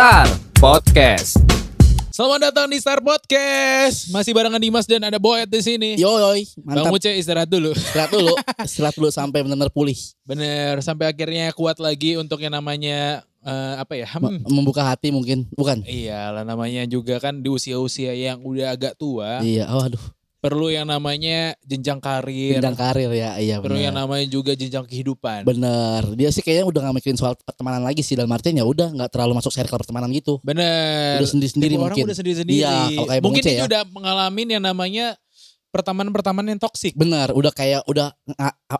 Star Podcast. Selamat datang di Star Podcast. Masih barengan Dimas dan ada Boet di sini. Yo yoi, Bang mantap. Uce istirahat dulu. Istirahat dulu, istirahat dulu sampai benar-benar pulih. Bener, sampai akhirnya kuat lagi untuk yang namanya eh, apa ya? Hmm, Membuka hati mungkin, bukan? Iyalah namanya juga kan di usia-usia yang udah agak tua, Iya, oh aduh, perlu yang namanya jenjang karir, jenjang karir ya, iya perlu yang namanya juga jenjang kehidupan. Bener, dia sih kayaknya udah gak mikirin soal pertemanan lagi sih dalam artian ya udah nggak terlalu masuk circle pertemanan gitu. Bener. Udah sendiri-sendiri Tipe orang mungkin. udah sendiri-sendiri. Iya, kayak Mungkin dia ya. udah mengalami yang namanya pertemanan-pertemanan yang toksik. Bener, udah kayak udah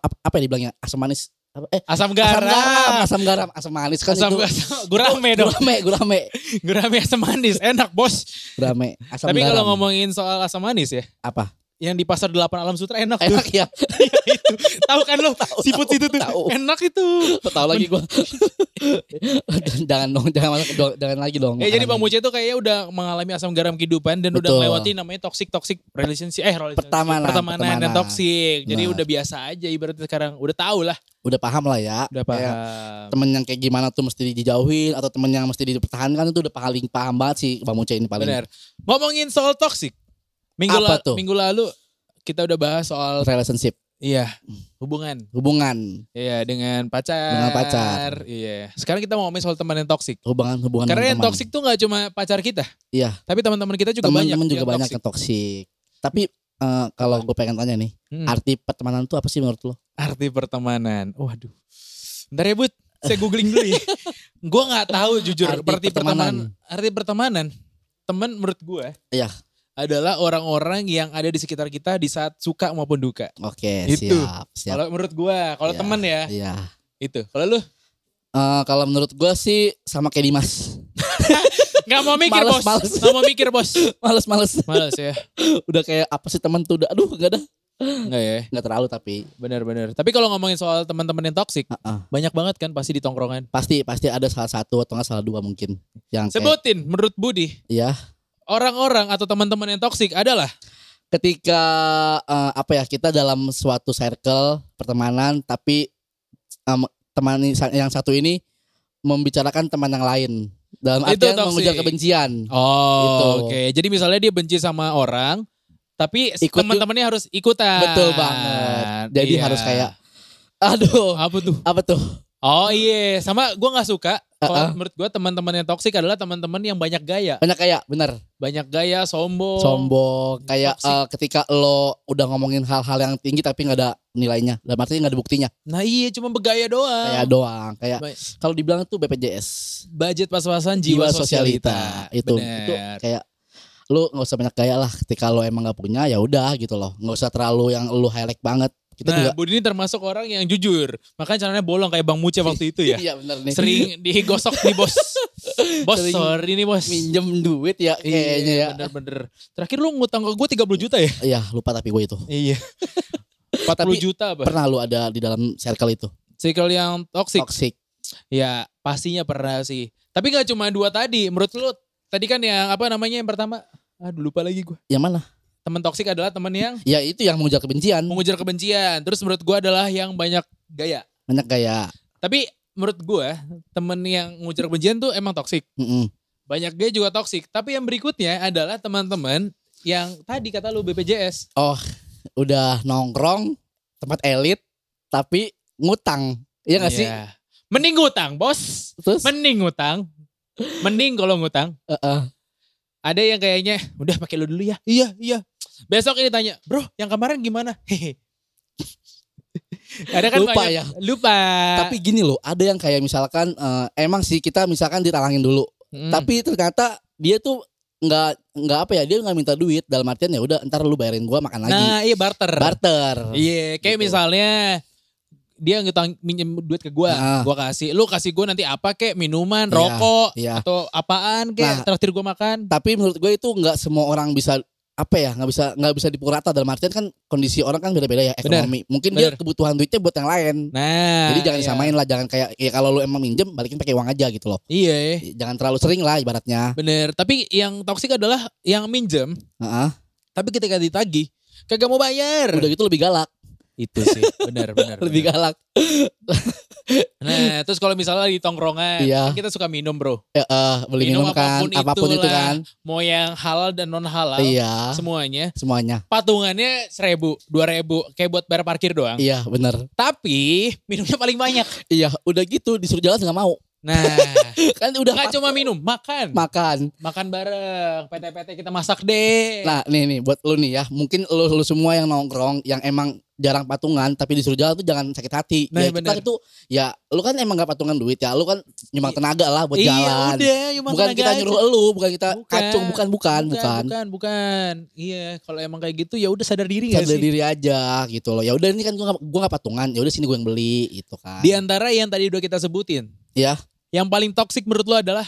apa ya dibilangnya asam manis eh Asam asam garam. garam, asam garam, asam manis kan Asam, itu. asam gurame dong. Gurame, gurame, Gurame asam manis. Enak bos. gurame, asam Tapi garam. kalau ngomongin soal asam manis ya. apa? Yang di pasar 8 alam sutra enak tuh. Enak ya, itu. Tahu kan lo? Siput tahu, itu tuh. tahu. Enak itu. tahu lagi gua. jangan dong, jangan masuk, jangan lagi dong. Eh jadi Bang Muce tuh kayaknya udah mengalami asam garam kehidupan dan udah Betul. melewati namanya toxic toxic relationship eh relationship, Pertemanan, pertemanan, dan toxic. Jadi Benar. udah biasa aja ibaratnya sekarang udah tahu lah. udah paham lah ya. Udah Kayak paham. temen yang kayak gimana tuh mesti dijauhin atau temen yang mesti dipertahankan itu udah paling paham banget sih Bang Muce ini paling Benar. Ngomongin soal toxic. Minggu, Apa la- tuh? minggu lalu kita udah bahas soal relationship iya hubungan hubungan Iya dengan pacar. Dengan pacar. Iya. Sekarang kita mau ngomongin soal teman yang toksik. hubungan hubungan Karena yang teman. toksik tuh nggak cuma pacar kita, iya tapi teman-teman kita juga banyak. teman-teman juga yang banyak yang toksik tapi eh, kalau gue pengen tanya nih Hmm. arti pertemanan tuh apa sih menurut lo Arti pertemanan. Waduh. Bentar ya, Bud. Saya googling dulu ya. gue nggak tahu jujur Arti arti pertemanan. pertemanan. Arti pertemanan. Teman menurut gue Iya. Adalah orang-orang yang ada di sekitar kita di saat suka maupun duka. oke Itu. siap siap Kalau menurut gue, kalau Iya. teman ya iya itu. Kalau lu Eh, kalau menurut gue sih sama kayak Dimas nggak mau mikir Males, bos, males. nggak mau mikir bos. males males Males ya, udah kayak apa sih teman tuh udah aduh gak ada nggak ya. nggak terlalu tapi Benar-benar. Tapi kalau ngomongin soal teman-teman yang toksik, Heeh. banyak banget kan pasti di tongkrongan. pasti pasti ada salah satu atau salah dua mungkin yang kayak Sebutin menurut Budi, ya orang-orang atau teman-teman yang toksik adalah ketika eh, apa ya kita dalam suatu circle pertemanan tapi em, teman yang satu ini membicarakan teman yang lain dalam Itu artian mengujar kebencian Oh, Gitu. oke. Jadi misalnya dia benci sama orang, tapi Ikut teman-temannya harus ikutan. betul banget jadi Iya. harus kayak aduh apa tuh? apa tuh Oh iya, sama gua nggak suka. Kalau Uh-uh. menurut gua teman-teman yang toksik adalah teman-teman yang banyak gaya, banyak kayak bener banyak gaya, sombong. sombong kayak Toxic. eh, ketika lo udah ngomongin hal-hal yang tinggi tapi nggak ada nilainya dalam artinya nggak ada buktinya Nah iya, cuma bergaya doang. kayak doang kayak kalau dibilang tuh BPJS Budget pas-pasan jiwa, sosialita. itu Bener. itu kayak lu nggak usah banyak gaya lah ketika lo emang nggak punya ya udah gitu loh nggak usah terlalu yang lu highlight banget kita nah, juga Budi ini termasuk orang yang jujur. Makanya caranya bolong kayak Bang Muce waktu itu ya. iya bener nih Sering digosok nih bos. bos, Sering sorry nih bos. minjem duit ya kayaknya ya Bener-bener. Terakhir lu ngutang ke gue 30 juta ya? iya lupa tapi gue itu Iya. 40 Tapi juta apa? pernah lu ada di dalam circle itu Circle yang toxic. toxic Ya pastinya pernah sih. Tapi gak cuma dua tadi. Menurut lu tadi kan yang apa namanya yang pertama? Aduh lupa lagi gue. yang mana Teman toxic adalah teman yang ya itu yang mengujar kebencian mengujar kebencian. Terus menurut gue adalah yang banyak gaya. banyak gaya Tapi menurut gue temen yang mengujar kebencian tuh emang toxic. Mm-mm. Banyak gaya juga toxic. Tapi yang berikutnya adalah teman-teman yang tadi kata lu BPJS. oh udah nongkrong tempat elit tapi ngutang iya gak sih Iya. Mending ngutang bos. terus Mending ngutang. Mending kalau ngutang. uh-uh. Ada yang kayaknya udah pakai lu dulu ya. Iya, iya. Besok ini tanya, "Bro, yang kemarin gimana?" Ada kan Lupa banyak- ya. Lupa. tapi gini loh ada yang kayak misalkan eh, emang sih kita misalkan ditalangin dulu Hmm. tapi ternyata dia tuh nggak nggak apa ya dia nggak minta duit dalam artian ya udah ntar lu bayarin gua makan lagi Nah, iya barter. barter Iya, kayak Gitu. misalnya dia ngutang minjem duit ke gua, Ah. gua kasih, lu kasih gua nanti apa kek, minuman, Iya, rokok, iya. atau apaan kek, Nah. traktir gua makan. tapi menurut gue itu nggak semua orang bisa apa ya nggak bisa nggak bisa dipukul rata dalam artian kan kondisi orang kan beda-beda ya Bener, ekonomi mungkin bener. dia kebutuhan duitnya buat yang lain Nah, jadi jangan iya. disamain lah jangan kayak ya kalau lu emang minjem balikin pakai uang aja gitu loh Iya, jangan terlalu sering lah ibaratnya bener. Tapi yang toksik adalah yang minjem, Heeh. tapi ketika ditagih kagak mau bayar. udah gitu lebih galak Itu sih, benar benar. Lebih benar. galak. Nah, terus kalau misalnya di tongkrongan, Iya. kan kita suka minum, Bro. Ya, eh, beli Minum minum, kan, apa pun apa pun itu kan. Mau yang halal dan non halal, Iya, semuanya. semuanya. Patungannya seribu, dua ribu, kayak buat bayar parkir doang. Iya, bener. Tapi minumnya paling banyak. Iya, udah gitu disuruh jalan nggak mau. Nah, Kan udah nggak pas- cuma minum, makan. makan. makan bareng, PT-PT kita masak deh. Nah, nih nih buat lu nih ya. Mungkin lu, lu semua yang nongkrong yang emang jarang patungan tapi disuruh jalan tuh jangan sakit hati. Nah, ya bener. kita itu ya lu kan emang gak patungan duit ya. Lu kan nyumbang tenaga lah buat iya, jalan. udah, bukan kita aja. nyuruh elu, bukan kita Bukan. kacung, bukan bukan bukan. bukan, bukan. Iya, kalau emang kayak gitu ya udah sadar diri gak Sadar sih? diri aja gitu loh. Ya udah ini kan gua gak, gua gak patungan. Ya udah sini gua yang beli gitu kan. Di antara yang tadi udah kita sebutin, Ya, yang paling toksik menurut lu adalah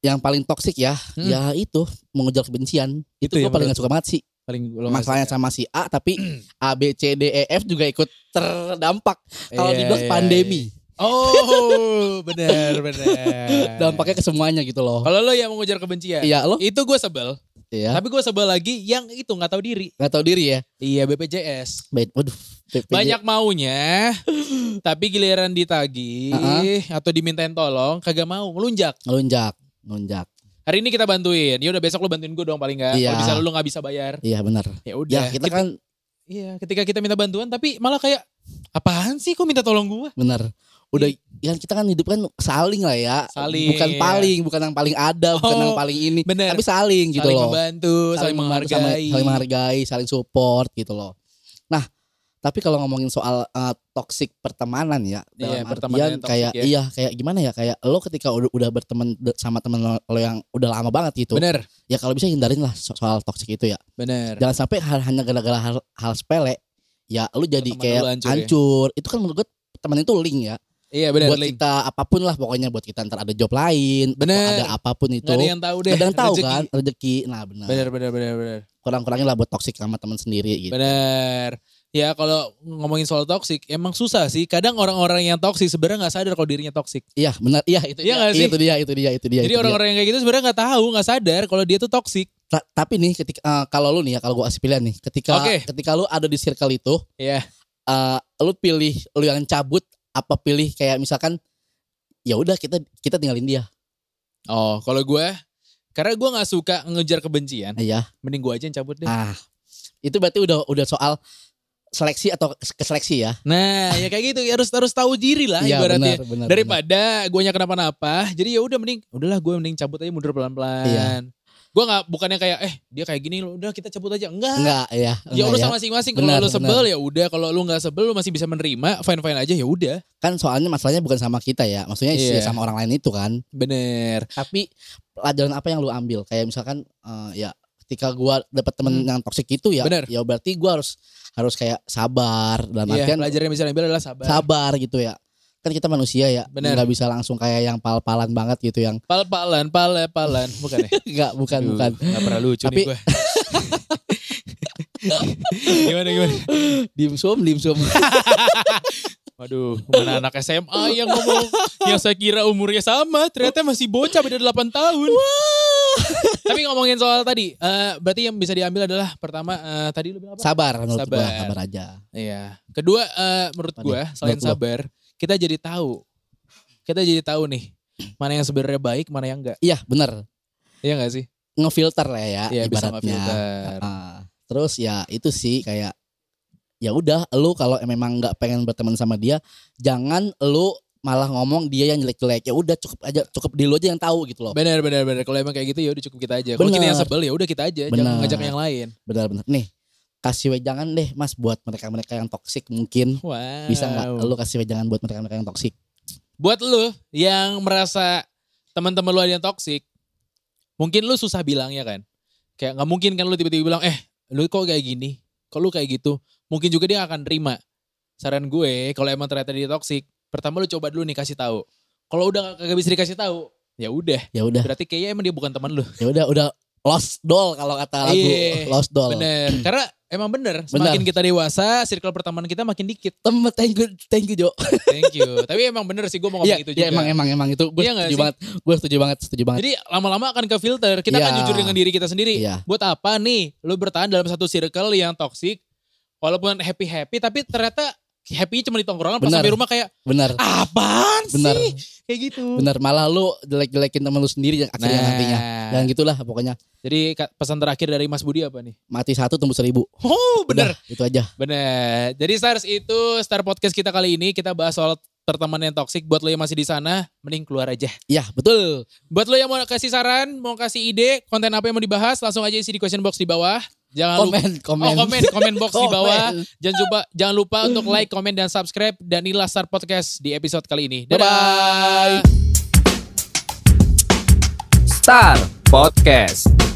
yang paling toksik ya, Hmm. ya itu mengejar kebencian. Itu, Itu ya, gua paling gak suka banget sih. paling Masalahnya sama si A tapi A B C D E F juga ikut terdampak. Kalau Iya, dibilang iya, pandemi. Oh, benar, benar. dampaknya ke semuanya gitu loh. Kalau lo yang mengejar kebencian, Iya lo, itu gue sebel. Iya. Tapi gue sebel lagi yang itu nggak tahu diri. Nggak tahu diri ya. Iya BPJS. Baik, waduh. PPJ. Banyak maunya, tapi giliran ditagih Uh-uh. atau dimintain tolong, kagak mau, ngelunjak. ngelunjak, ngelunjak. Hari ini kita bantuin. Ya udah besok lu bantuin gue dong paling nggak. Iya. Kalau bisa lu nggak bisa bayar. Iya benar. Ya Ya udah. kita kan Iya, ketika kita minta bantuan tapi malah kayak apaan sih kok minta tolong gue? benar. Udah ya kita kan hidup kan saling lah ya. Saling, Bukan iya. paling, bukan yang paling ada, bukan Oh, yang paling ini. bener. Tapi saling gitu saling loh. membantu, saling, membantu sama- menghargai. saling menghargai, saling support gitu loh. Nah, tapi kalau ngomongin soal eh, toxic pertemanan ya, Iya, dalam pertemanan artian kayak ya. iya kayak gimana ya, kayak lo ketika udah, udah berteman sama temen lo, lo yang udah lama banget gitu, Bener, ya kalau bisa hindarin lah so- soal toxic itu ya. bener. Jangan sampai hal, hanya gara-gara hal, hal sepele, ya lu jadi Teman kayak hancur. ya. Itu kan menurut gue teman itu link ya. Iya bener, buat Link. kita apa pun lah pokoknya buat kita ntar ada job lain, Bener. ada apa pun itu. Nggak ada yang tahu deh. Ada yang tahu rezeki. kan rezeki. Nah benar. Bener, bener, bener, bener. Kurang-kurangin lah buat toxic sama teman sendiri gitu. Bener. Ya kalau ngomongin soal toksik, emang susah sih. Kadang orang-orang yang toksik sebenarnya nggak sadar kalau dirinya toksik. Iya benar. Iya itu. Iya sih? Itu dia. Itu dia. Itu dia. Jadi orang-orang yang kayak gitu sebenarnya nggak tahu, nggak sadar kalau dia tuh toksik. Ta- tapi nih ketika eh, kalau lu nih ya kalau gua kasih pilihan nih, ketika Oke. ketika lu ada di circle itu, Iya. eh, lu pilih lu yang cabut apa pilih kayak misalkan ya udah kita kita tinggalin dia. Oh, kalau gue, karena gue nggak suka ngejar kebencian, Iya. mending gue aja yang cabut deh. Ah. Itu berarti udah udah soal seleksi atau kes- keseleksi ya. Nah, ya kayak gitu, harus harus tahu diri lah Iya ibaratnya. benar benar. Daripada gue kenapa-napa, jadi ya udah mending, udahlah gue mending cabut aja mundur pelan-pelan. Iya. Gue nggak bukannya kayak, eh dia kayak gini loh, udah kita cabut aja. Enggak. Enggak ya. Ya enggak urusan masing-masing. Kalau lu sebel ya udah, kalau lu nggak sebel lu masih bisa menerima, fine-fine aja ya udah. Kan soalnya masalahnya bukan sama kita ya. Maksudnya Iya. ya sama orang lain itu kan. Bener. Tapi pelajaran apa yang lu ambil? Kayak misalkan eh, ya ketika gua dapat temen Hmm. yang toksik itu ya, Bener. ya berarti gua harus harus kayak sabar dalam Iya, artian pelajaran yang bisa diambil adalah sabar. sabar gitu ya. Kan kita manusia ya, Bener. nggak bisa langsung kayak yang pal-palan banget gitu yang Pal-palan, pale-palan. Bukan ya? enggak bukan Aduh, bukan. Nggak pernah lucu Tapi- nih gue. gimana, gimana? Dimsum, dimsum. Waduh, mana anak SMA yang ngomong yang saya kira umurnya sama, ternyata masih bocah beda 8 tahun. Tapi ngomongin soal tadi, eh, berarti yang bisa diambil adalah pertama eh, tadi lu bilang apa? sabar menurut gua, Sabar. sabar aja. Iya. Kedua eh, menurut gua nih? selain Menurut sabar, kita jadi tahu. Kita jadi tahu nih mana yang sebenarnya baik, mana yang enggak. Iya, bener. Iya enggak sih? Ngefilter lah ya bisa ibaratnya. ngefilter. Ah, terus ya itu sih kayak ya udah lu kalau memang nggak pengen berteman sama dia jangan lu malah ngomong dia yang jelek-jelek ya udah cukup aja cukup di lu aja yang tahu gitu loh Benar benar benar. Kalau emang kayak gitu ya udah cukup kita aja. Kalau kita yang sebel ya udah kita aja, Bener. jangan ngajak yang lain. benar-benar nih kasih wejangan deh mas buat mereka-mereka yang toksik mungkin Wow. bisa nggak lu kasih wejangan buat mereka-mereka yang toksik Buat lu yang merasa teman-teman lu ada yang toksik, mungkin lu susah bilangnya kan. Kayak nggak mungkin kan lu tiba-tiba bilang, eh lu kok kayak gini, kok lu kayak gitu. Mungkin juga dia akan terima. Saran gue, kalau emang ternyata dia toksik, pertama lu coba dulu nih kasih tahu. Kalau udah kagak bisa dikasih tahu, ya udah. ya udah Berarti kayaknya emang dia bukan teman lu. ya udah udah lost doll kalau kata lagu Iya, lost doll Bener. Karena emang bener, semakin kita dewasa, circle pertemanan kita makin dikit. temen thank you thank you Jo Thank you. Tapi emang bener sih gue mau ngomong Iya, itu iya, juga. emang emang emang itu gue Iya nggak setuju banget gue setuju banget setuju banget Jadi lama-lama akan ke filter. Kita Iya. akan jujur dengan diri kita sendiri. Iya. Buat apa nih lu bertahan dalam satu circle yang toksik? walaupun happy happy tapi ternyata happy cuma di tongkrongan pas Benar. sampai rumah kayak Benar. apaan Benar. sih kayak gitu Benar, malah lu jelek-jelekin temen lu sendiri yang akhirnya Nah, nantinya. Dan gitulah pokoknya. jadi pesan terakhir dari Mas Budi apa nih Mati satu tumbuh seribu. oh Udah, itu aja. bener jadi stars itu star podcast kita kali ini kita bahas soal pertemanan yang toksik buat lo yang masih di sana mending keluar aja Iya, betul. buat lo yang mau kasih saran mau kasih ide konten apa yang mau dibahas langsung aja isi di question box di bawah jangan lupa Komen, komen. Oh komen komen box di bawah. Komen. Jangan lupa jangan lupa untuk like, komen dan subscribe dan inilah Star Podcast di episode kali ini. Dadah. Star Podcast.